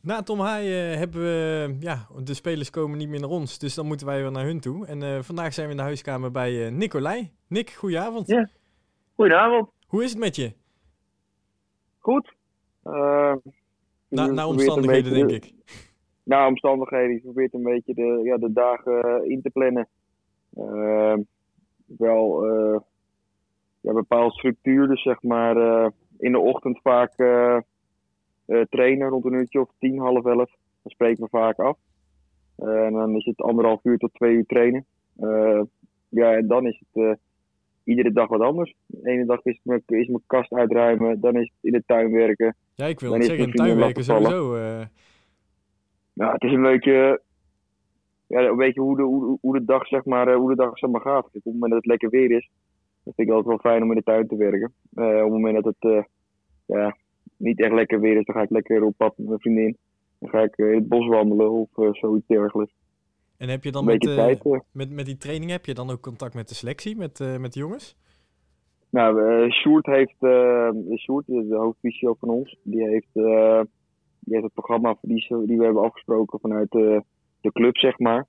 Na Tom Haaien hebben we, ja, de spelers komen niet meer naar ons, dus dan moeten wij weer naar hun toe. En uh, vandaag zijn we in de huiskamer bij uh, Nicolai. Nick, goedenavond. Ja, goedenavond. Hoe is het met je? Goed. Uh, na, na omstandigheden, denk ik. Na omstandigheden. Je probeert een beetje de, ja, de dagen in te plannen. wel ja, bepaalde structuur, dus zeg maar in de ochtend vaak trainen rond een uurtje of tien, half elf. Dan spreken we vaak af. Uh, en dan is het anderhalf uur tot twee uur trainen. Uh, ja, en dan is het iedere dag wat anders. De ene dag is het is mijn kast uitruimen, dan is het in de tuin werken. Ja, ik wil zeggen, in tuin werken sowieso. Ja, het is een beetje, ja, een beetje hoe, de, hoe, hoe de dag zeg maar, hoe de dag zeg maar gaat. Op het moment dat het lekker weer is, vind ik altijd wel fijn om in de tuin te werken. op het moment dat het ja, niet echt lekker weer is, dan ga ik lekker op pad met mijn vriendin. Dan ga ik eh, in het bos wandelen of uh, zoiets dergelijks. En heb je dan met, uh, met, met die training, heb je dan ook contact met de selectie, met, met de jongens? Nou, uh, Sjoerd heeft, Sjoerd, de hoofdvisio van ons, die heeft, die heeft het programma die, die we hebben afgesproken vanuit de, de club, zeg maar.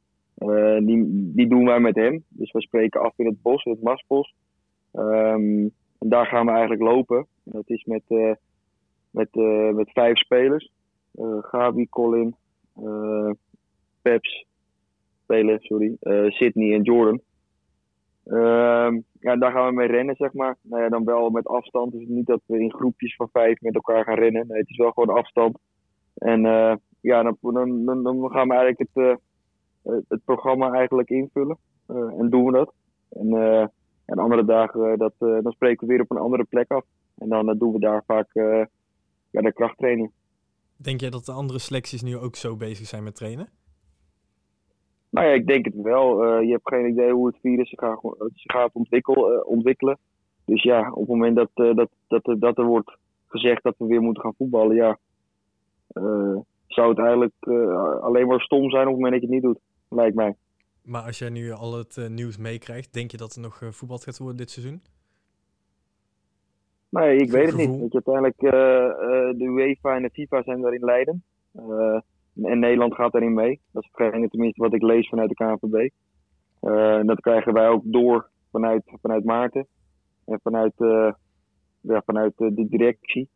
die, die doen wij met hem. Dus we spreken af in het bos, in het Masbos. Um, en daar gaan we eigenlijk lopen. En dat is met, met, uh, met vijf spelers. Uh, Gabi, Colin, uh, Peps, spelen, sorry, Sydney en Jordan. Ehm, ja, daar gaan we mee rennen, zeg maar. Nou ja, dan wel met afstand. Dus niet dat we in groepjes van vijf met elkaar gaan rennen. Nee, het is wel gewoon afstand. En ja, dan, dan, dan, gaan we eigenlijk het, het programma eigenlijk invullen. en doen we dat. En, en andere dagen, dat, dan spreken we weer op een andere plek af. En dan doen we daar vaak ja, de krachttraining. Denk jij dat de andere selecties nu ook zo bezig zijn met trainen? Nou ja, ik denk het wel. Uh, je hebt geen idee hoe het virus zich gaat, gaat ontwikkel, uh, ontwikkelen. Dus ja, op het moment dat, uh, dat, dat, dat er wordt gezegd dat we weer moeten gaan voetballen, ja, zou het eigenlijk alleen maar stom zijn op het moment dat je het niet doet, lijkt mij. Maar als jij nu al het nieuws meekrijgt, denk je dat er nog voetbal gaat worden dit seizoen? Nee, ik weet het niet. Weet je, uiteindelijk uh, de UEFA en de FIFA zijn daarin leiden. Uh, en Nederland gaat daarin mee. Dat is hetgene tenminste wat ik lees vanuit de KNVB. en dat krijgen wij ook door vanuit, vanuit Maarten. En vanuit, ja, vanuit de directie.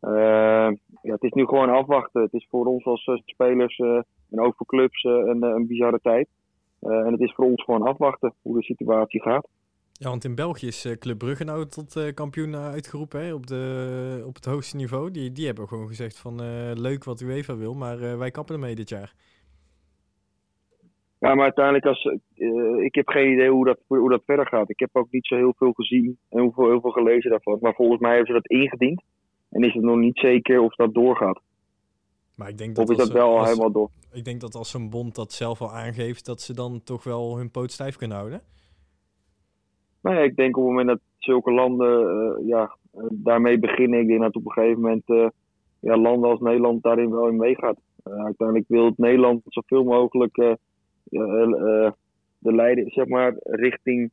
ja, het is nu gewoon afwachten. Het is voor ons als spelers en ook voor clubs een, een bizarre tijd. en het is voor ons gewoon afwachten hoe de situatie gaat. Ja, want in België is uh, Club Brugge nou tot uh, kampioen uitgeroepen hè, op, de, op het hoogste niveau. Die, die hebben gewoon gezegd van uh, leuk wat UEFA wil, maar wij kappen ermee dit jaar. Ja, maar uiteindelijk, als, ik heb geen idee hoe dat, hoe dat verder gaat. Ik heb ook niet zo heel veel gezien en heel veel, heel veel gelezen daarvan. Maar volgens mij hebben ze dat ingediend. En is het nog niet zeker of dat doorgaat. Maar ik denk dat of is dat wel helemaal door? Ik denk dat als zo'n bond dat zelf al aangeeft, dat ze dan toch wel hun poot stijf kunnen houden. Nou ja, ik denk op het moment dat zulke landen uh, ja, uh, daarmee beginnen, ik denk dat op een gegeven moment uh, ja, landen als Nederland daarin wel in meegaat. uiteindelijk wil het Nederland zoveel mogelijk de leiden, zeg maar, richting,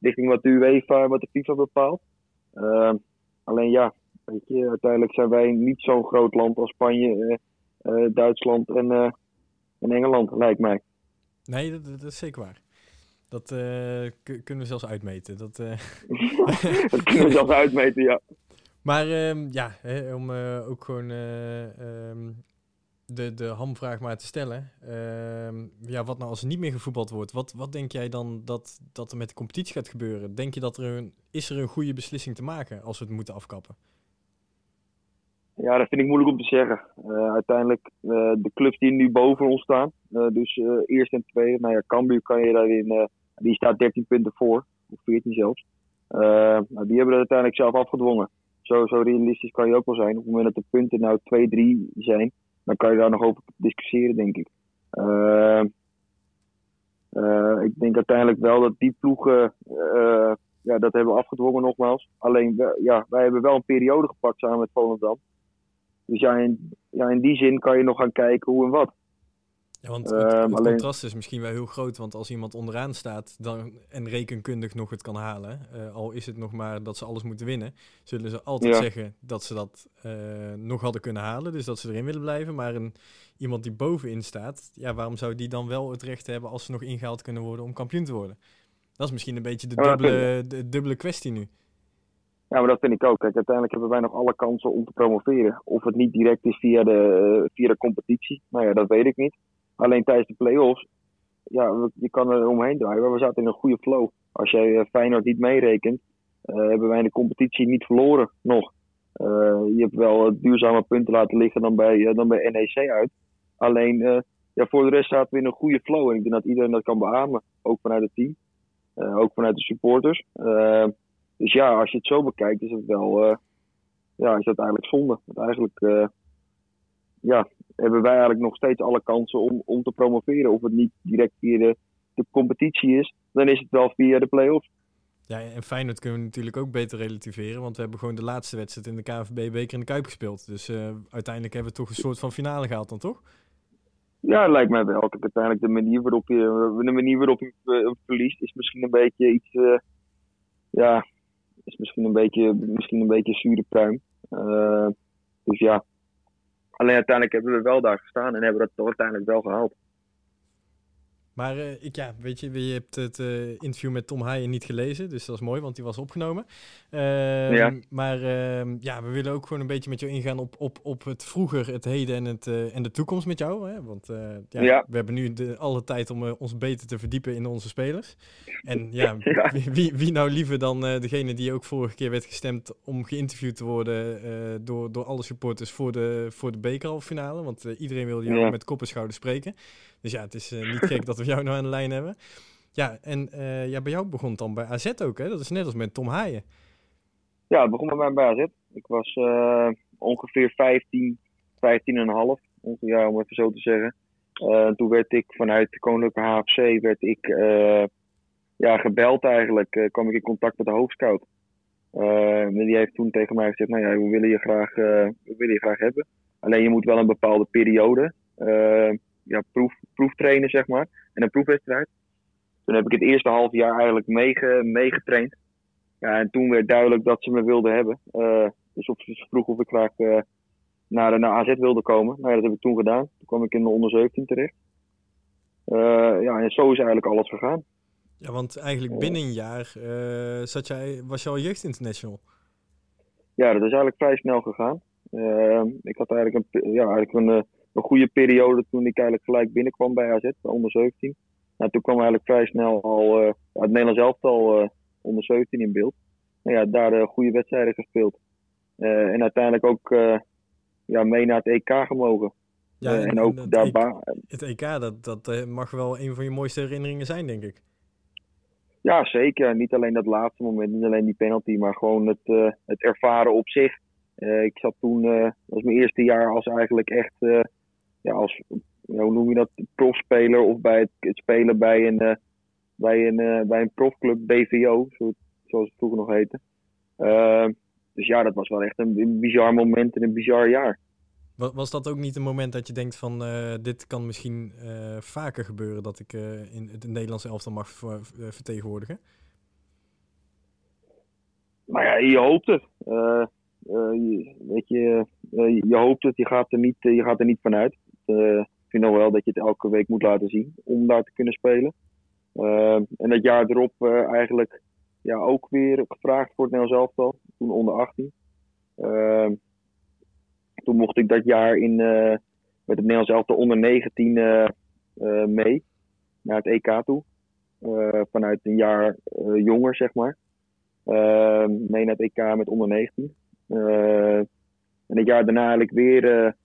richting wat de UEFA en wat de FIFA bepaalt. alleen ja, uiteindelijk zijn wij niet zo'n groot land als Spanje, Duitsland en, en Engeland, lijkt mij. Nee, dat, dat is zeker waar. Dat uh, kunnen we zelfs uitmeten. Dat, uh... dat kunnen we zelfs uitmeten, ja. Maar um, ja, hè, om uh, ook gewoon um, de, de hamvraag maar te stellen. Ehm, ja, wat nou als er niet meer gevoetbald wordt? Wat, wat denk jij dan dat, dat er met de competitie gaat gebeuren? Denk je dat er een, is er een goede beslissing te maken als we het moeten afkappen? Ja, dat vind ik moeilijk om te zeggen. Uh, uiteindelijk, uh, de clubs die nu boven ons staan, uh, dus eerst en tweede, nou ja, Cambuur kan je daarin, die staat 13 punten voor, of 14 zelfs. nou, die hebben dat uiteindelijk zelf afgedwongen. Zo, zo realistisch kan je ook wel zijn. Op het moment dat de punten nou 2-3 zijn, dan kan je daar nog over discussiëren, denk ik. ik denk uiteindelijk wel dat die ploegen ja, dat hebben afgedwongen nogmaals. Alleen, ja, wij hebben wel een periode gepakt samen met Volendam dus ja in, ja, in die zin kan je nog gaan kijken hoe en wat. Ja, want het, het contrast is misschien wel heel groot, want als iemand onderaan staat dan, en rekenkundig nog het kan halen, al is het nog maar dat ze alles moeten winnen, zullen ze altijd zeggen dat ze dat nog hadden kunnen halen, dus dat ze erin willen blijven. Maar een, iemand die bovenin staat, ja, waarom zou die dan wel het recht hebben als ze nog ingehaald kunnen worden om kampioen te worden? Dat is misschien een beetje de dubbele, de dubbele kwestie nu. Ja, maar dat vind ik ook. Kijk, uiteindelijk hebben wij nog alle kansen om te promoveren. Of het niet direct is via de, via de competitie, nou ja, dat weet ik niet. Alleen tijdens de play-offs, ja, je kan er omheen draaien. Maar we zaten in een goede flow. Als jij uh, Feyenoord niet meerekent, uh, hebben wij in de competitie niet verloren nog. Uh, je hebt wel duurzame punten laten liggen dan bij, dan bij NEC uit. Alleen, ja, voor de rest zaten we in een goede flow. En ik denk dat iedereen dat kan beamen. Ook vanuit het team. ook vanuit de supporters. Dus ja, als je het zo bekijkt, is het wel, uh, ja, is dat eigenlijk zonde. Want eigenlijk, uh, ja, hebben wij eigenlijk nog steeds alle kansen om, om te promoveren. Of het niet direct via de, de competitie is, dan is het wel via de play-offs. Ja, en Feyenoord kunnen we natuurlijk ook beter relativeren. Want we hebben gewoon de laatste wedstrijd in de KNVB-beker in de Kuip gespeeld. Dus uh, uiteindelijk hebben we toch een soort van finale gehaald dan, toch? Ja, het lijkt mij wel. Uiteindelijk de manier waarop je, de manier waarop je verliest is misschien een beetje iets... Uh, ja, is misschien een beetje, misschien een beetje zure pruim. Uh, dus ja. Alleen uiteindelijk hebben we wel daar gestaan en hebben dat toch uiteindelijk wel gehaald. Maar uh, ik, ja, weet je, je hebt het uh, interview met Tom Haaien niet gelezen, dus dat is mooi, want die was opgenomen. Uh, ja. Maar ehm, ja, we willen ook gewoon een beetje met jou ingaan op, op, op het vroeger, het heden en, het, eh, en de toekomst met jou. Hè? Want ja, ja, we hebben nu de, alle tijd om ons beter te verdiepen in onze spelers. En ja, ja. Wie, wie nou liever dan degene die ook vorige keer werd gestemd om geïnterviewd te worden door, door alle supporters voor de, voor de bekerhalffinale. Want iedereen wilde jou met kop en schouders spreken. Dus ja, het is uh, niet gek dat we jou nou aan de lijn hebben. Ja, en uh, ja, bij jou begon het dan bij AZ ook, hè? Dat is net als met Tom Haaien. Ja, het begon bij mij bij AZ. Ik was uh, ongeveer 15, 15 en een half, ja, om even zo te zeggen. toen werd ik vanuit de Koninklijke HFC werd ik, ja, gebeld eigenlijk. kwam ik in contact met de hoofdscout. en die heeft toen tegen mij gezegd, nou ja, we willen je graag, we willen je graag hebben. Alleen je moet wel een bepaalde periode ja, proef, proeftrainen, zeg maar. En een proefwedstrijd. Toen heb ik het eerste half jaar eigenlijk meegetraind. Ja, en toen werd duidelijk dat ze me wilden hebben. Uh, dus op, ze vroeg of ik graag uh, naar, naar AZ wilde komen. Nou ja, dat heb ik toen gedaan. Toen kwam ik in de onder 17 terecht. Uh, ja, en zo is eigenlijk alles gegaan. Ja, want eigenlijk binnen een jaar zat jij, was je al jeugdinternational. Ja, dat is eigenlijk vrij snel gegaan. ik had eigenlijk een, ja, eigenlijk een, een goede periode toen ik eigenlijk gelijk binnenkwam bij AZ, onder 17. Nou, toen kwam eigenlijk vrij snel al uh, het Nederlands elftal uh, onder 17 in beeld. Nou ja, daar uh, goede wedstrijden gespeeld. en uiteindelijk ook ja, mee naar het EK gemogen. Ja, en, en ook daar EK, het EK, dat, dat mag wel een van je mooiste herinneringen zijn, denk ik. Ja, zeker. Niet alleen dat laatste moment, niet alleen die penalty, maar gewoon het, het ervaren op zich. ik zat toen, dat was mijn eerste jaar als eigenlijk echt ja, als, hoe noem je dat, profspeler of bij het, het spelen bij een, uh, bij een, uh, bij een profclub, BVO, zo, zoals het vroeger nog heette. Uh, dus ja, dat was wel echt een, een bizar moment en een bizar jaar. Was dat ook niet een moment dat je denkt van dit kan misschien vaker gebeuren dat ik in het Nederlandse elftal mag vertegenwoordigen? Nou ja, je hoopt het. je, weet je, je hoopt het, je gaat er niet, je gaat er niet vanuit. Uh, ik vind nog wel dat je het elke week moet laten zien om daar te kunnen spelen. Uh, en dat jaar erop uh, eigenlijk ja, ook weer gevraagd voor het Nederlands elftal, toen onder 18. Uh, toen mocht ik dat jaar in, met het Nederlands elftal onder 19 mee naar het EK toe. vanuit een jaar jonger, zeg maar. mee naar het EK met onder 19. en het jaar daarna eigenlijk weer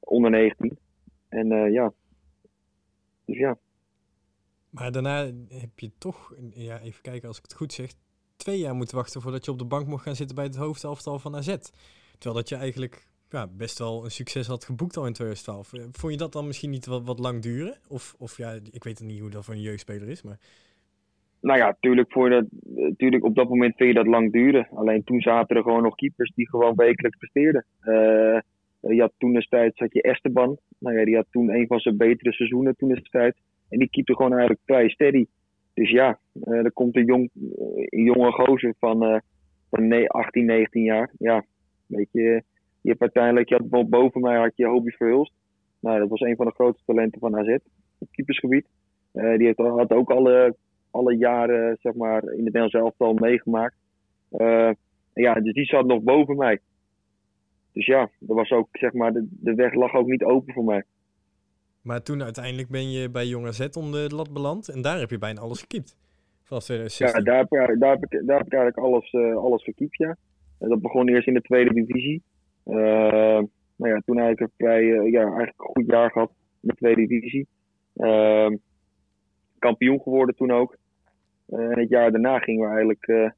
onder 19. En uh, ja, dus ja. Maar daarna heb je toch, ja, even kijken als ik het goed zeg, twee jaar moeten wachten voordat je op de bank mocht gaan zitten bij het hoofdelftal van AZ. Terwijl dat je eigenlijk ja, best wel een succes had geboekt al in 2012. Eh, vond je dat dan misschien niet wat, wat lang duren? Of, of ja, ik weet niet hoe dat voor een jeugdspeler is, maar... Nou ja, tuurlijk, voor dat, tuurlijk op dat moment vind je dat lang duren. Alleen toen zaten er gewoon nog keepers die gewoon wekelijks presteerden. Uh, je had toen destijds had je Esteban. Nou ja, die had toen een van zijn betere seizoenen toen destijds. En die keepte gewoon eigenlijk vrij steady. Dus ja, er komt een, jong, een jonge gozer van, van 18, 19 jaar. Ja, weet je, je hebt uiteindelijk, je had boven mij had je Hobie Verhulst. Nou, dat was een van de grootste talenten van AZ op keepersgebied. Uh, die heeft, had ook alle, alle jaren zeg maar, in het Nederlands elftal meegemaakt. Uh, ja, dus die zat nog boven mij. Dus ja, er was ook, zeg maar, de, de weg lag ook niet open voor mij. Maar toen uiteindelijk ben je bij Jong AZ om de lat beland en daar heb je bijna alles gekiept. Vanaf 2016. Ja, daar heb, ik, daar heb, ik, daar heb ik eigenlijk alles, uh, alles gekiept, ja. En dat begon eerst in de tweede divisie. Uh, nou ja, toen eigenlijk een vrij, uh, ja, eigenlijk een goed jaar gehad in de tweede divisie. Uh, kampioen geworden toen ook. en het jaar daarna gingen we eigenlijk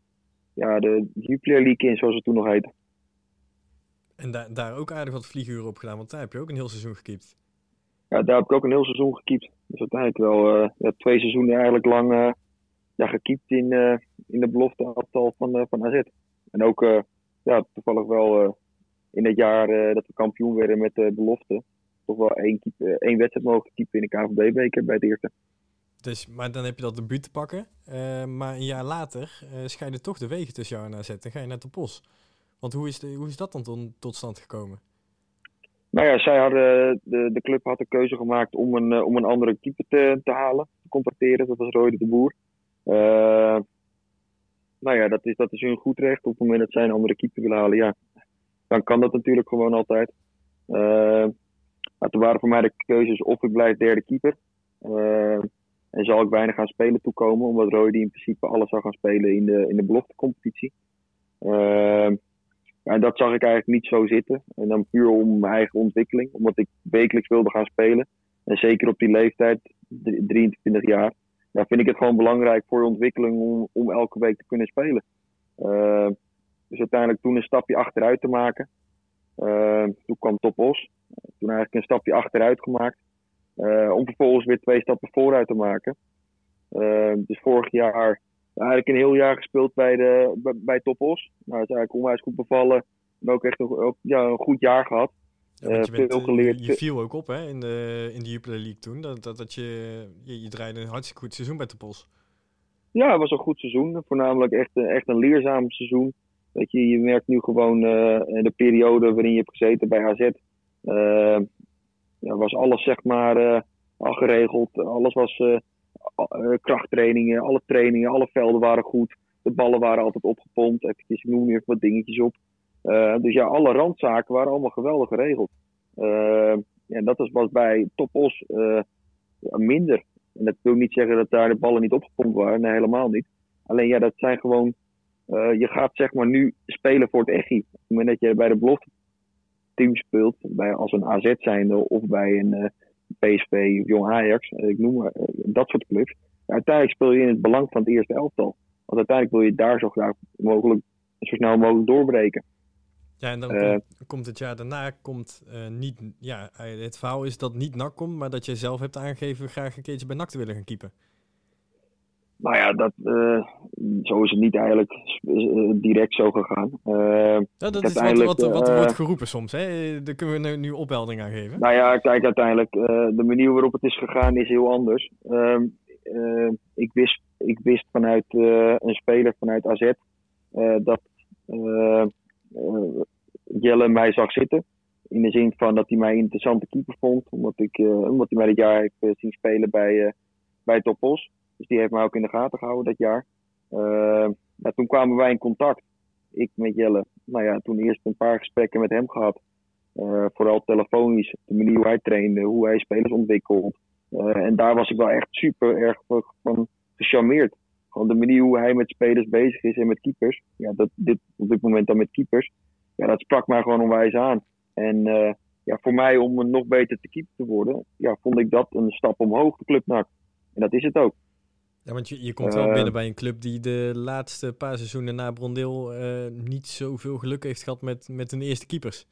ja, de Jupiler League in, zoals het toen nog heette. En da daar ook aardig wat vlieguren op gedaan, want daar heb je ook een heel seizoen gekiept. Ja, daar heb ik ook een heel seizoen gekiept. Dus uiteindelijk wel ja, twee seizoenen eigenlijk lang ja, gekiept in, in de belofte aftal van, van AZ. En ook ja, toevallig wel in het jaar dat we kampioen werden met de belofte. Toch wel één, keep, één wedstrijd mogen keepen in de KVB-beker bij het eerste. Dus, maar dan heb je dat debuut te pakken. Uh, maar een jaar later uh, scheiden toch de wegen tussen jou en AZ. Dan ga je naar de Bos. Want hoe is, de, hoe is dat dan tot, stand gekomen? Nou ja, zij hadden, de, de club had de keuze gemaakt om een, uh, om een andere keeper te, te halen, te contracteren. Dat was Roy de Boer. nou ja, dat is, dat is hun goed recht. Op het moment dat zij een andere keeper willen halen, ja, dan kan dat natuurlijk gewoon altijd. maar toen waren voor mij de keuzes of ik blijf derde keeper. En zal ik weinig gaan spelen toekomen, omdat Roy die in principe alles zou gaan spelen in de, in de beloftecompetitie. Uh, en dat zag ik eigenlijk niet zo zitten. En dan puur om mijn eigen ontwikkeling, omdat ik wekelijks wilde gaan spelen. En zeker op die leeftijd, 23 jaar, dan vind ik het gewoon belangrijk voor je ontwikkeling om, om elke week te kunnen spelen. Uh, dus uiteindelijk toen een stapje achteruit te maken. Uh, toen kwam Top Os. Toen eigenlijk een stapje achteruit gemaakt. Uh, om vervolgens weer twee stappen vooruit te maken. Dus vorig jaar eigenlijk een heel jaar gespeeld bij, de, bij, bij Topos. Nou, dat is eigenlijk onwijs goed bevallen. En ook echt een, ook, ja, een goed jaar gehad. Ja, uh, je, bent, veel geleerd. je viel ook op hè, in de, in de Jupiler League toen. Dat, dat, dat je, je, je draaide een hartstikke goed seizoen bij Topos. Ja, het was een goed seizoen. Voornamelijk echt, echt een leerzaam seizoen. Weet je, je merkt nu gewoon in de periode waarin je hebt gezeten bij AZ ja, was alles zeg maar uh, al geregeld. Alles was uh, krachttrainingen, alle trainingen, alle velden waren goed. De ballen waren altijd opgepompt. Eventjes, ik noem even wat dingetjes op. dus ja, alle randzaken waren allemaal geweldig geregeld. en dat was, bij Top Os minder. En dat wil niet zeggen dat daar de ballen niet opgepompt waren. Nee, helemaal niet. Alleen ja, dat zijn gewoon. je gaat zeg maar nu spelen voor het EGI. Op het moment dat je bij de belofte team speelt, bij, als een AZ zijnde of bij een uh, PSV Jong Ajax, uh, ik noem maar, uh, dat soort clubs. Uiteindelijk speel je in het belang van het eerste elftal. Want uiteindelijk wil je daar zo graag mogelijk zo snel mogelijk doorbreken. Ja, en dan komt, komt, het jaar daarna komt niet, ja, het verhaal is dat niet NAC komt, maar dat je zelf hebt aangegeven graag een keertje bij NAC te willen gaan keepen. Nou ja, dat, uh, zo is het niet eigenlijk uh, direct zo gegaan. Uh, ja, dat is wat, wat, wat wordt geroepen soms. Hè? Daar kunnen we nu, opheldering aan geven. Nou ja, kijk, uiteindelijk, de manier waarop het is gegaan is heel anders. Ehm, ik, wist, ik wist vanuit een speler vanuit AZ dat Jelle mij zag zitten. In de zin van dat hij mij een interessante keeper vond. Omdat, ik, omdat hij mij dit jaar heeft zien spelen bij, bij Topos. Dus die heeft mij ook in de gaten gehouden dat jaar. Uh, nou, toen kwamen wij in contact. Ik met Jelle. Nou ja, toen eerst een paar gesprekken met hem gehad. Uh, vooral telefonisch. De manier hoe hij trainde, hoe hij spelers ontwikkelt. Uh, en daar was ik wel echt super erg van gecharmeerd. Gewoon de manier hoe hij met spelers bezig is en met keepers. Ja, dat, dit, op dit moment dan met keepers. Ja, dat sprak mij gewoon onwijs aan. En ja, voor mij om nog beter te keeper te worden, ja, vond ik dat een stap omhoog, de club NAC. En dat is het ook. Ja, want je, je komt wel binnen bij een club die de laatste paar seizoenen na Brondeel uh, niet zoveel geluk heeft gehad met, met hun eerste keepers.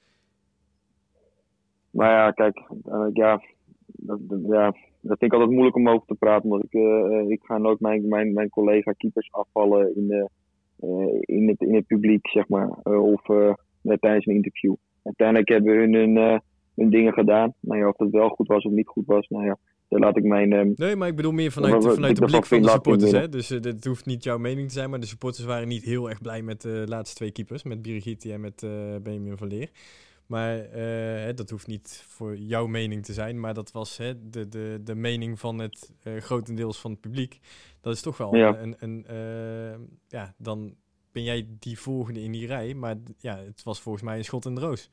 Maar ja, kijk, uh, ja, dat, ja, dat vind ik altijd moeilijk om over te praten. Want ik, uh, ik ga nooit mijn, mijn, mijn collega keepers afvallen in, de, in, het, in het publiek, zeg maar. of tijdens een interview. uiteindelijk hebben hun hun, hun dingen gedaan. Nou ja, of het wel goed was of niet goed was, nou ja, daar laat ik mijn... Um, nee, maar ik bedoel meer vanuit, vanuit de blik van de supporters. Hè? Dus uh, dit hoeft niet jouw mening te zijn, maar de supporters waren niet heel erg blij met de laatste twee keepers. Met Birigiti en met uh, Benjamin van Leer. Maar uh, dat hoeft niet voor jouw mening te zijn, maar dat was hè, de, de, de mening van het uh, grotendeels van het publiek. Dat is toch wel ja. een. een uh, ja, dan ben jij die volgende in die rij, maar ja, het was volgens mij een schot in de roos.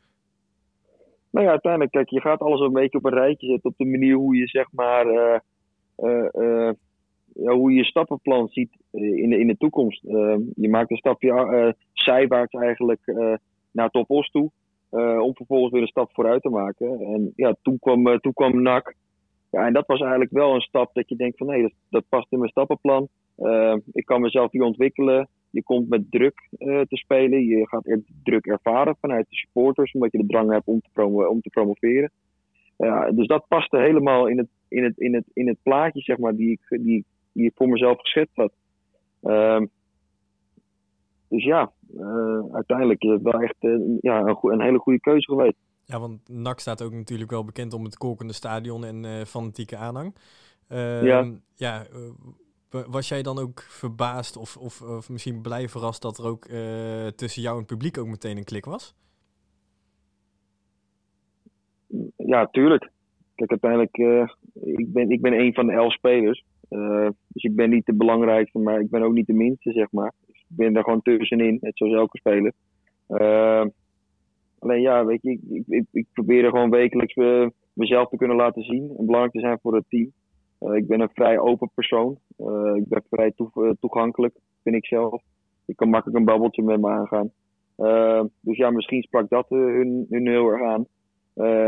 Nou ja, uiteindelijk, kijk, je gaat alles een beetje op een rijtje zetten op de manier hoe je zeg maar. Ja, hoe je je stappenplan ziet in de, in de toekomst. je maakt een stapje zijwaarts eigenlijk naar Top Os toe. Om vervolgens weer een stap vooruit te maken. En ja, toen kwam, toen kwam NAC. Ja, en dat was eigenlijk wel een stap dat je denkt van nee, dat, dat past in mijn stappenplan. Uh, ik kan mezelf hier ontwikkelen. Je komt met druk te spelen. Je gaat er druk ervaren vanuit de supporters, omdat je de drang hebt om te, promo om te promoveren. Dus dat paste helemaal in het, in het, in het, in het plaatje, zeg maar, die ik, die, die ik voor mezelf geschetst had. Ehm, dus ja, uh, uiteindelijk is het wel echt uh, ja, een, een, hele goede keuze geweest. Ja, want NAC staat ook natuurlijk wel bekend om het kolkende stadion en fanatieke aanhang. Ehm, ja. ja was jij dan ook verbaasd of, of, of, misschien blij verrast dat er ook tussen jou en het publiek ook meteen een klik was? Ja, tuurlijk. Kijk, uiteindelijk, ik, ben, ik ben een van de elf spelers. dus ik ben niet de belangrijkste, maar ik ben ook niet de minste, zeg maar ben er gewoon tussenin, net zoals elke speler. Alleen ja, weet je, ik, ik, ik, ik probeer gewoon wekelijks mezelf te kunnen laten zien en belangrijk te zijn voor het team. Uh, ik ben een vrij open persoon. Uh, ik ben vrij toe, toegankelijk, vind ik zelf. Ik kan makkelijk een babbeltje met me aangaan. dus ja, misschien sprak dat hun, hun heel erg aan.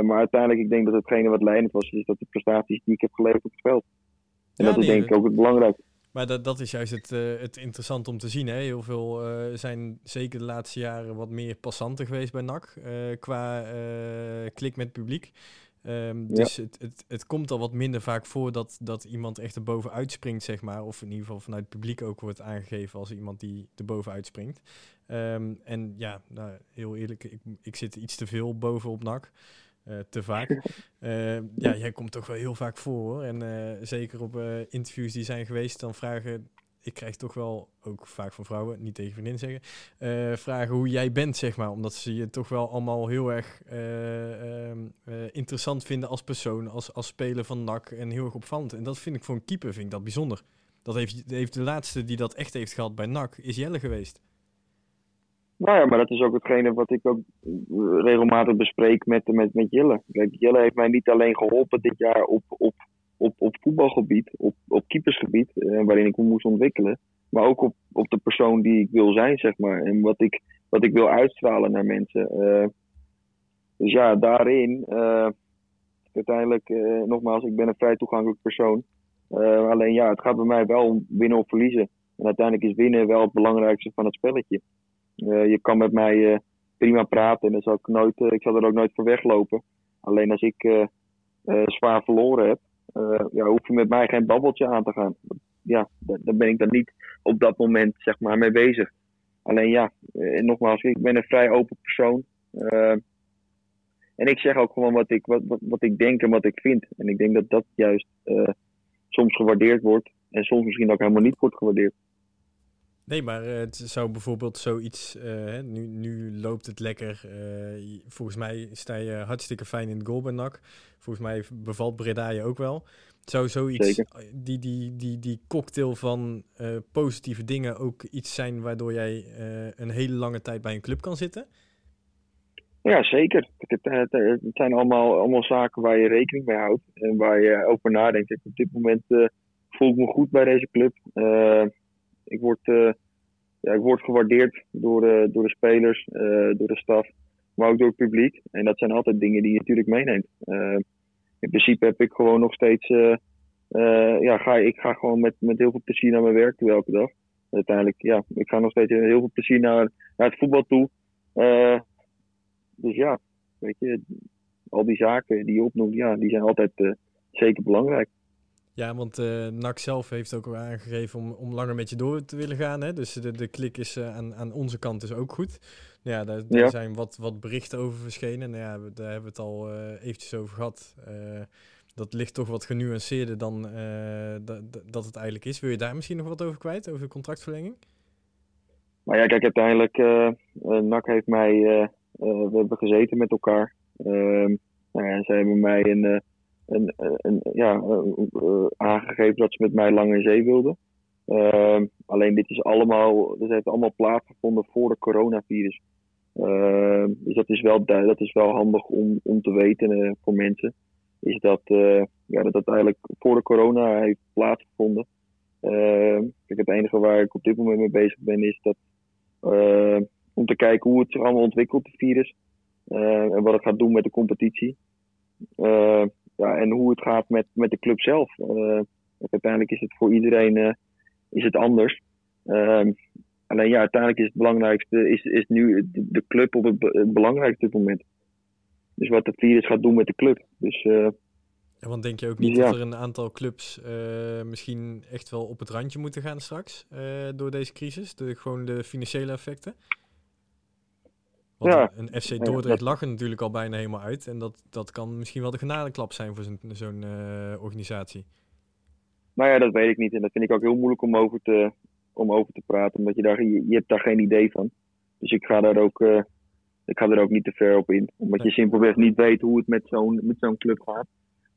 maar uiteindelijk, ik denk dat hetgene wat leidend was, is dat de prestaties die ik heb geleverd op het veld. En ja, dat is denk ik ook het belangrijkste. Maar dat, dat is juist het, uh, het interessant om te zien. Hè? Heel veel uh, zijn zeker de laatste jaren wat meer passanten geweest bij NAC qua klik met publiek. Um, dus het, het, het komt al wat minder vaak voor dat, dat iemand echt erboven uitspringt, zeg maar. Of in ieder geval vanuit het publiek ook wordt aangegeven als iemand die erboven uitspringt. Um, en ja, nou, heel eerlijk, ik, ik zit iets te veel bovenop NAC. Uh, te vaak. Uh, ja, jij komt toch wel heel vaak voor hoor. En uh, zeker op interviews die zijn geweest, dan vragen. Ik krijg toch wel, ook vaak van vrouwen, niet tegen vriendin zeggen, vragen hoe jij bent, zeg maar. Omdat ze je toch wel allemaal heel erg ehm, interessant vinden als persoon, als, als speler van NAC en heel erg opvallend. En dat vind ik voor een keeper vind ik dat bijzonder. Dat heeft, heeft de laatste die dat echt heeft gehad bij NAC, is Jelle geweest. Nou ja, maar dat is ook hetgene wat ik ook regelmatig bespreek met, met, met Jelle. Jelle heeft mij niet alleen geholpen dit jaar op, op, op, op voetbalgebied, op, op keepersgebied, eh, waarin ik me moest ontwikkelen. Maar ook op, op de persoon die ik wil zijn, zeg maar. En wat ik, wat ik wil uitstralen naar mensen. Uh, dus ja, daarin, uh, uiteindelijk, uh, nogmaals, ik ben een vrij toegankelijk persoon. alleen ja, het gaat bij mij wel om winnen of verliezen. En uiteindelijk is winnen wel het belangrijkste van het spelletje. Je kan met mij prima praten en dan zal ik, nooit, ik zal er ook nooit voor weglopen. Alleen als ik zwaar verloren heb, ja, hoef je met mij geen babbeltje aan te gaan. Ja, daar ben ik dan niet op dat moment zeg maar, mee bezig. Alleen ja, nogmaals, ik ben een vrij open persoon. En ik zeg ook gewoon wat ik, wat, wat, wat, ik denk en wat ik vind. En ik denk dat dat juist soms gewaardeerd wordt en soms misschien ook helemaal niet wordt gewaardeerd. Nee, maar uh, het zou bijvoorbeeld zoiets. Uh, nu, nu loopt het lekker. Uh, volgens mij sta je hartstikke fijn in het goal bij NAC. Volgens mij bevalt Breda je ook wel. Zou zoiets, die, die, die, die cocktail van positieve dingen ook iets zijn waardoor jij een hele lange tijd bij een club kan zitten? Ja, zeker. Het, zijn allemaal, allemaal zaken waar je rekening mee houdt en waar je over nadenkt. Op dit moment voel ik me goed bij deze club ik word, uh, ja, ik word gewaardeerd door door de spelers, door de staf, maar ook door het publiek. En dat zijn altijd dingen die je natuurlijk meeneemt. In principe heb ik gewoon nog steeds, ja, ga, ik ga gewoon met, met heel veel plezier naar mijn werk toe elke dag. Uiteindelijk, ja, ik ga nog steeds heel veel plezier naar, naar het voetbal toe. Dus ja, weet je, al die zaken die je opnoemt, ja, die zijn altijd zeker belangrijk. Ja, want uh, NAC zelf heeft ook al aangegeven om, om langer met je door te willen gaan. Hè? Dus de, de klik is uh, aan, aan onze kant is ook goed. Ja, daar, daar zijn wat, wat berichten over verschenen. Nou ja, daar hebben we het al uh, eventjes over gehad. Dat ligt toch wat genuanceerder dan dat het eigenlijk is. Wil je daar misschien nog wat over kwijt, over de contractverlenging? Maar ja, kijk, uiteindelijk, NAC heeft mij, we hebben gezeten met elkaar. Ehm, nou ja, zij hebben mij een, een, een, ja, aangegeven dat ze met mij lang in zee wilden. Ehm, alleen dit is allemaal, dit heeft allemaal plaatsgevonden voor de coronavirus. Uh, dus dat is wel, dat is wel handig om, om te weten voor mensen. Is dat, uh, ja, dat eigenlijk voor de corona heeft plaatsgevonden. Ehm, kijk, het enige waar ik op dit moment mee bezig ben is dat om te kijken hoe het zich allemaal ontwikkelt, het virus. en wat het gaat doen met de competitie. ja, en hoe het gaat met, met de club zelf. uiteindelijk is het voor iedereen is het anders. Ehm, alleen ja, uiteindelijk is het belangrijkste is, is nu de, club op het, het belangrijkste moment. Dus wat de virus gaat doen met de club. Dus, uh, ja, want denk je ook niet dus dat er een aantal clubs uh, misschien echt wel op het randje moeten gaan straks uh, door deze crisis? De, gewoon de financiële effecten? Want ja. een, FC Dordrecht lag er natuurlijk al bijna helemaal uit. En dat, dat kan misschien wel de genadeklap zijn voor zo'n organisatie. Nou ja, dat weet ik niet. En dat vind ik ook heel moeilijk om over te, om over te praten. Omdat je daar, je, hebt daar geen idee van. Dus ik ga daar ook, uh, ik ga er ook niet te ver op in. Omdat je simpelweg niet weet hoe het met zo'n, met zo'n club gaat.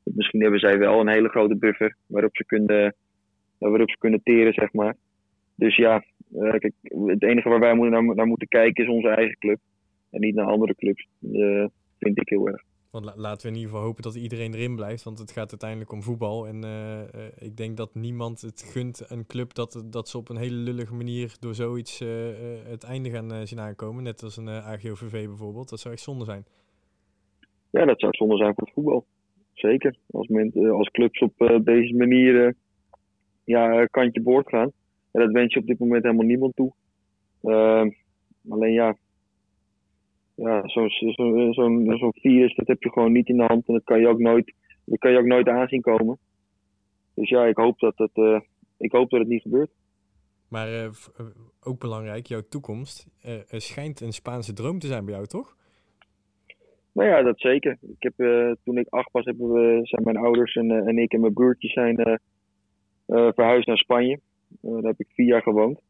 misschien hebben zij wel een hele grote buffer waarop ze kunnen, waarop ze kunnen teren, zeg maar. Dus ja, uh, kijk, het enige waar wij naar, naar moeten kijken is onze eigen club. En niet naar andere clubs. Uh, vind ik heel erg. Want laten we in ieder geval hopen dat iedereen erin blijft. Want het gaat uiteindelijk om voetbal. En uh, uh, ik denk dat niemand het gunt, een club, dat, dat ze op een hele lullige manier door zoiets het einde gaan zien aankomen. Net als een AGOVV bijvoorbeeld. Dat zou echt zonde zijn. Ja, dat zou zonde zijn voor het voetbal. Zeker. Als, men, als clubs op deze manier ja, kantje boord gaan. En dat wens je op dit moment helemaal niemand toe. alleen ja, ja, zo'n zo, zo, zo virus, dat heb je gewoon niet in de hand. En dat kan je ook nooit, dat kan je ook nooit aanzien komen. Dus ja, ik hoop dat het, uh, ik hoop dat het niet gebeurt. Maar uh, ook belangrijk, jouw toekomst. Uh, er schijnt een Spaanse droom te zijn bij jou, toch? Nou ja, dat zeker. Ik heb, toen ik acht was, hebben we, zijn mijn ouders en, en ik en mijn broertje zijn verhuisd naar Spanje. daar heb ik vier jaar gewoond.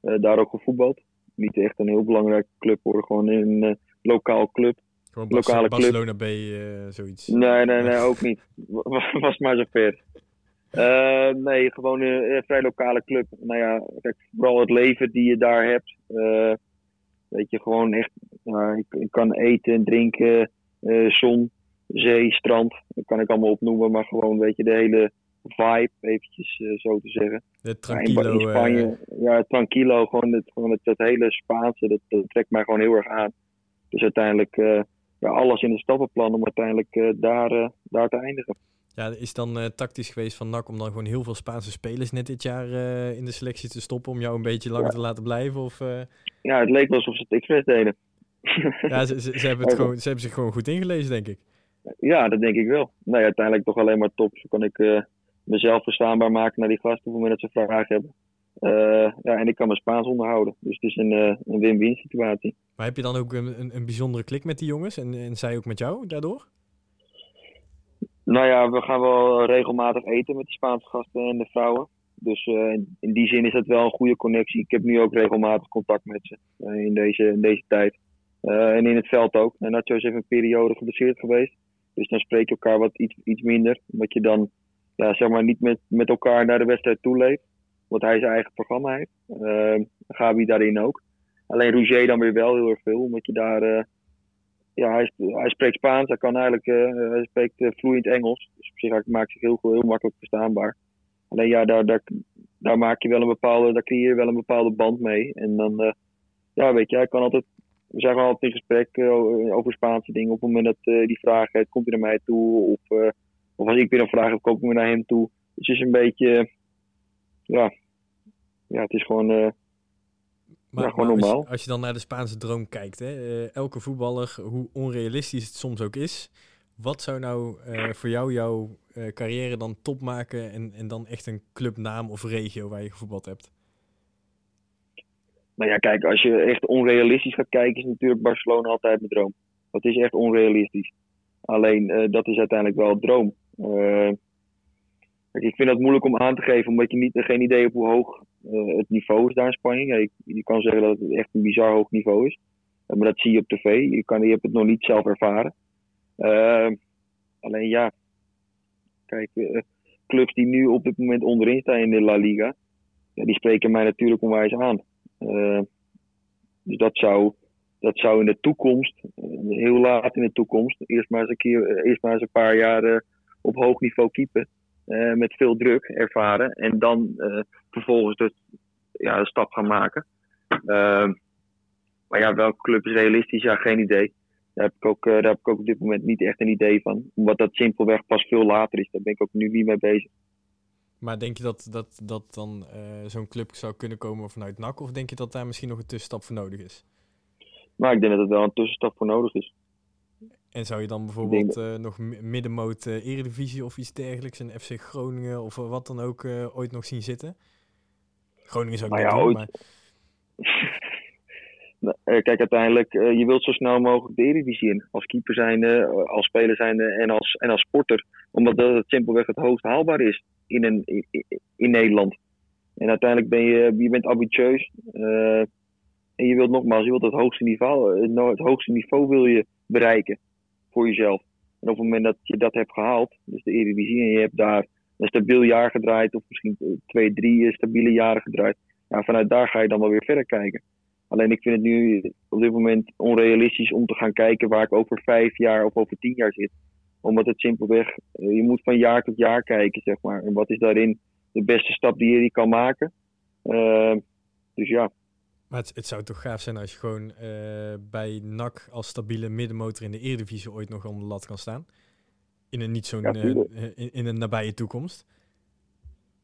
daar ook gevoetbald niet echt een heel belangrijke club hoor. Gewoon een uh, lokaal club. Gewoon lokale Barcelona club. B, uh, zoiets. Nee, nee, nee, ook niet. Was maar zo ver. Uh, nee, gewoon een vrij lokale club. Nou ja, kijk, vooral het leven die je daar hebt. weet je, gewoon echt, ik, ik, kan eten, drinken, zon, zee, strand. Dat kan ik allemaal opnoemen, maar gewoon, weet je, de hele vibe, eventjes uh, zo te zeggen. De tranquilo. Ja, in, Spanje, uh, ja, tranquilo, gewoon, het, gewoon het, het hele Spaanse, dat, dat, trekt mij gewoon heel erg aan. Dus uiteindelijk uh, ja, alles in de stappenplan om uiteindelijk daar, daar te eindigen. Ja, is dan tactisch geweest van NAC om dan gewoon heel veel Spaanse spelers net dit jaar in de selectie te stoppen om jou een beetje langer te laten blijven? Of, Ja, het leek wel alsof ze het expres deden. ja, ze, ze, ze hebben het gewoon, ze hebben zich gewoon goed ingelezen, denk ik. Ja, dat denk ik wel. Nee, uiteindelijk toch alleen maar top. Zo kan ik mezelf verstaanbaar maken naar die gasten op het moment dat ze vragen hebben. Uh, ja, en ik kan mijn Spaans onderhouden. Dus het is een, uh, een win-win situatie. Maar heb je dan ook een, een, een, bijzondere klik met die jongens en, en zij ook met jou daardoor? Nou ja, we gaan wel regelmatig eten met de Spaanse gasten en de vrouwen. Dus uh, in die zin is dat wel een goede connectie. Ik heb nu ook regelmatig contact met ze in, deze, in deze tijd. en in het veld ook. En Nacho is even een periode geblesseerd geweest. Dus dan spreek je elkaar wat iets, iets minder. Omdat je dan ja, zeg maar niet met, met elkaar naar de wedstrijd toeleeft. Want hij zijn eigen programma heeft. Uh, Gabi daarin ook. Alleen Rouget dan weer wel heel erg veel. Omdat je daar... Uh, ja, hij, hij, spreekt Spaans. Hij kan eigenlijk... Uh, hij spreekt uh, vloeiend Engels. Dus op zich maakt zich heel, heel makkelijk verstaanbaar. Alleen ja, daar, daar, daar maak je wel een bepaalde... Daar creëer je wel een bepaalde band mee. En dan... ja, weet je, hij kan altijd... We zijn altijd in gesprek over Spaanse dingen. Op het moment dat die vraag heeft, komt hij naar mij toe? Of of als ik weer een vraag heb, kom ik naar hem toe. Dus het is een beetje, ja, ja het is gewoon, uh, maar, ja, gewoon normaal. Als je, als je, dan naar de Spaanse droom kijkt, hè, uh, elke voetballer, hoe onrealistisch het soms ook is, wat zou nou uh, voor jou jouw carrière dan top maken en, en dan echt een clubnaam of regio waar je gevoetbald hebt? nou ja, kijk, als je echt onrealistisch gaat kijken, is natuurlijk Barcelona altijd mijn droom. Dat is echt onrealistisch. Alleen, dat is uiteindelijk wel het droom. Ik vind dat moeilijk om aan te geven, omdat je niet, geen idee hebt hoe hoog het niveau is daar in Spanje. Je, kan zeggen dat het echt een bizar hoog niveau is. maar dat zie je op tv. Je, kan, je hebt het nog niet zelf ervaren. alleen ja, kijk, clubs die nu op dit moment onderin staan in de La Liga, ja, die spreken mij natuurlijk onwijs aan. Dus dat zou, dat zou in de toekomst, eh, heel laat in de toekomst, eerst maar eens een, keer, eh, eerst maar eens een paar jaar op hoog niveau keepen. met veel druk ervaren. En dan vervolgens de, ja, de stap gaan maken. maar ja, welke club is realistisch? Ja, geen idee. Daar heb, ik ook, daar heb ik ook op dit moment niet echt een idee van. Omdat dat simpelweg pas veel later is. Daar ben ik ook nu niet mee bezig. Maar denk je dat, dat, dat dan zo'n club zou kunnen komen vanuit NAC? Of denk je dat daar misschien nog een tussenstap voor nodig is? Nou, ik denk dat er wel een tussenstap voor nodig is. En zou je dan bijvoorbeeld uh, nog middenmoot uh, Eredivisie of iets dergelijks, een FC Groningen of wat dan ook, ooit nog zien zitten? Groningen zou ik nou ja, ooit. Maar... Nou, kijk, uiteindelijk, je wilt zo snel mogelijk de Eredivisie in. Als keeper zijnde, als speler zijnde en als, en als sporter. Omdat dat het simpelweg het hoogst haalbaar is in, een, in, Nederland. En uiteindelijk ben je, je bent ambitieus. En je wilt nogmaals, je wilt het hoogste niveau, eh, het hoogste niveau wil je bereiken voor jezelf. En op het moment dat je dat hebt gehaald, dus de Eredivisie, en je hebt daar een stabiel jaar gedraaid, of misschien twee, drie stabiele jaren gedraaid, ja, vanuit daar ga je dan wel weer verder kijken. Alleen ik vind het nu op dit moment onrealistisch om te gaan kijken waar ik over vijf jaar of over tien jaar zit omdat het simpelweg, eh, je moet van jaar tot jaar kijken, zeg maar. En wat is daarin de beste stap die je kan maken? Uh, dus ja. Maar het, het, zou toch gaaf zijn als je gewoon uh, bij NAC als stabiele middenmotor in de Eredivisie ooit nog onder de lat kan staan? In een niet zo'n ja, in, in, een nabije toekomst?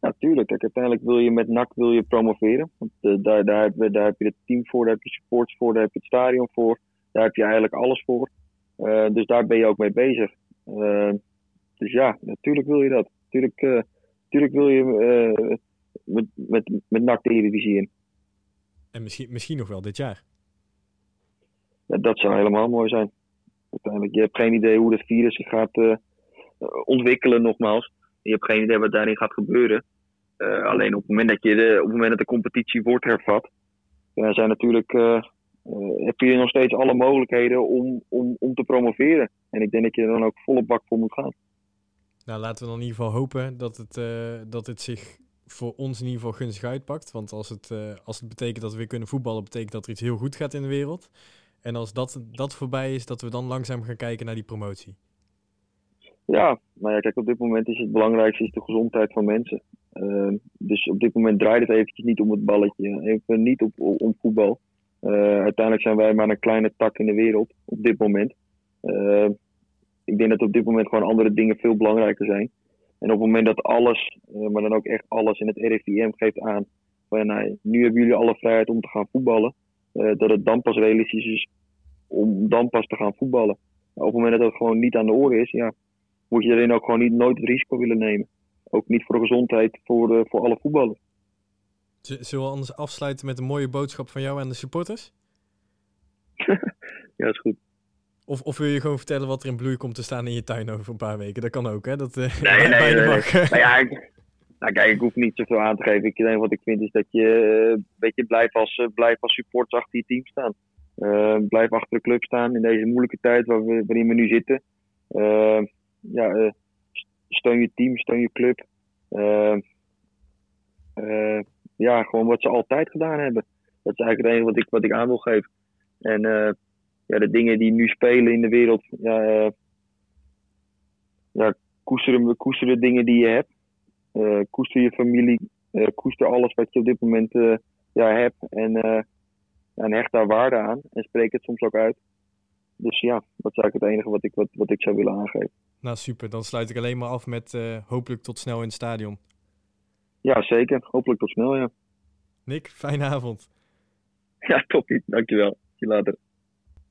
Natuurlijk, kijk, uiteindelijk wil je met NAC wil je promoveren. Want daar, daar, heb je, daar heb je het team voor, daar heb je supports voor, daar heb je het stadion voor. Daar heb je eigenlijk alles voor. Uh, dus daar ben je ook mee bezig. Uh, dus ja, natuurlijk wil je dat. Natuurlijk, natuurlijk wil je met, met, met NAC de Eredivisie in. En misschien, misschien nog wel dit jaar. Ja, dat zou helemaal mooi zijn. Uiteindelijk, je hebt geen idee hoe het virus zich gaat ontwikkelen nogmaals. Je hebt geen idee wat daarin gaat gebeuren. alleen op het moment dat je de, op het moment dat de competitie wordt hervat, zijn natuurlijk uh, heb je nog steeds alle mogelijkheden om, om, om te promoveren. En ik denk dat je er dan ook volle bak voor moet gaan. Nou, laten we dan in ieder geval hopen dat het, dat het zich voor ons in ieder geval gunstig uitpakt. Want als het, uh, als het betekent dat we weer kunnen voetballen, betekent dat er iets heel goed gaat in de wereld. En als dat, dat voorbij is, dat we dan langzaam gaan kijken naar die promotie. Ja, nou ja, kijk, op dit moment is het belangrijkste is de gezondheid van mensen. Uh, dus op dit moment draait het eventjes niet om het balletje, even niet op, om voetbal. Uh, uiteindelijk zijn wij maar een kleine tak in de wereld op dit moment. Uh, ik denk dat op dit moment gewoon andere dingen veel belangrijker zijn. En op het moment dat alles, uh, maar dan ook echt alles in het RIVM geeft aan. Van, nou, nu hebben jullie alle vrijheid om te gaan voetballen. dat het dan pas realistisch is om dan pas te gaan voetballen. Op het moment dat het gewoon niet aan de orde is, ja, moet je erin ook gewoon niet, nooit het risico willen nemen. Ook niet voor de gezondheid voor, voor alle voetballers. Zullen we anders afsluiten met een mooie boodschap van jou aan de supporters? ja, is goed. Of, of wil je gewoon vertellen wat er in bloei komt te staan in je tuin over een paar weken? Dat kan ook, hè? Dat, uh, nee, nee, nee. nee. nou ja, ik, nou, kijk, ik hoef niet zoveel aan te geven. Ik denk wat ik vind is dat je, uh, weet je blijf, als, blijf als supporters achter je team staan. blijf achter de club staan in deze moeilijke tijd waar we, waarin we nu zitten. ja, steun je team, steun je club ja, gewoon wat ze altijd gedaan hebben. Dat is eigenlijk het enige wat ik, wat ik aan wil geven. En ja, de dingen die nu spelen in de wereld, ja, uh, ja koester, koester de dingen die je hebt. Uh, koester je familie, koester alles wat je op dit moment ja, hebt. En, en hecht daar waarde aan. En spreek het soms ook uit. Dus ja, dat is eigenlijk het enige wat ik, wat, wat ik zou willen aangeven. Nou super, dan sluit ik alleen maar af met hopelijk tot snel in het stadion. Ja, zeker. Hopelijk tot snel, ja. Nick, fijne avond. Ja, toppie. Dankjewel. Zie je later.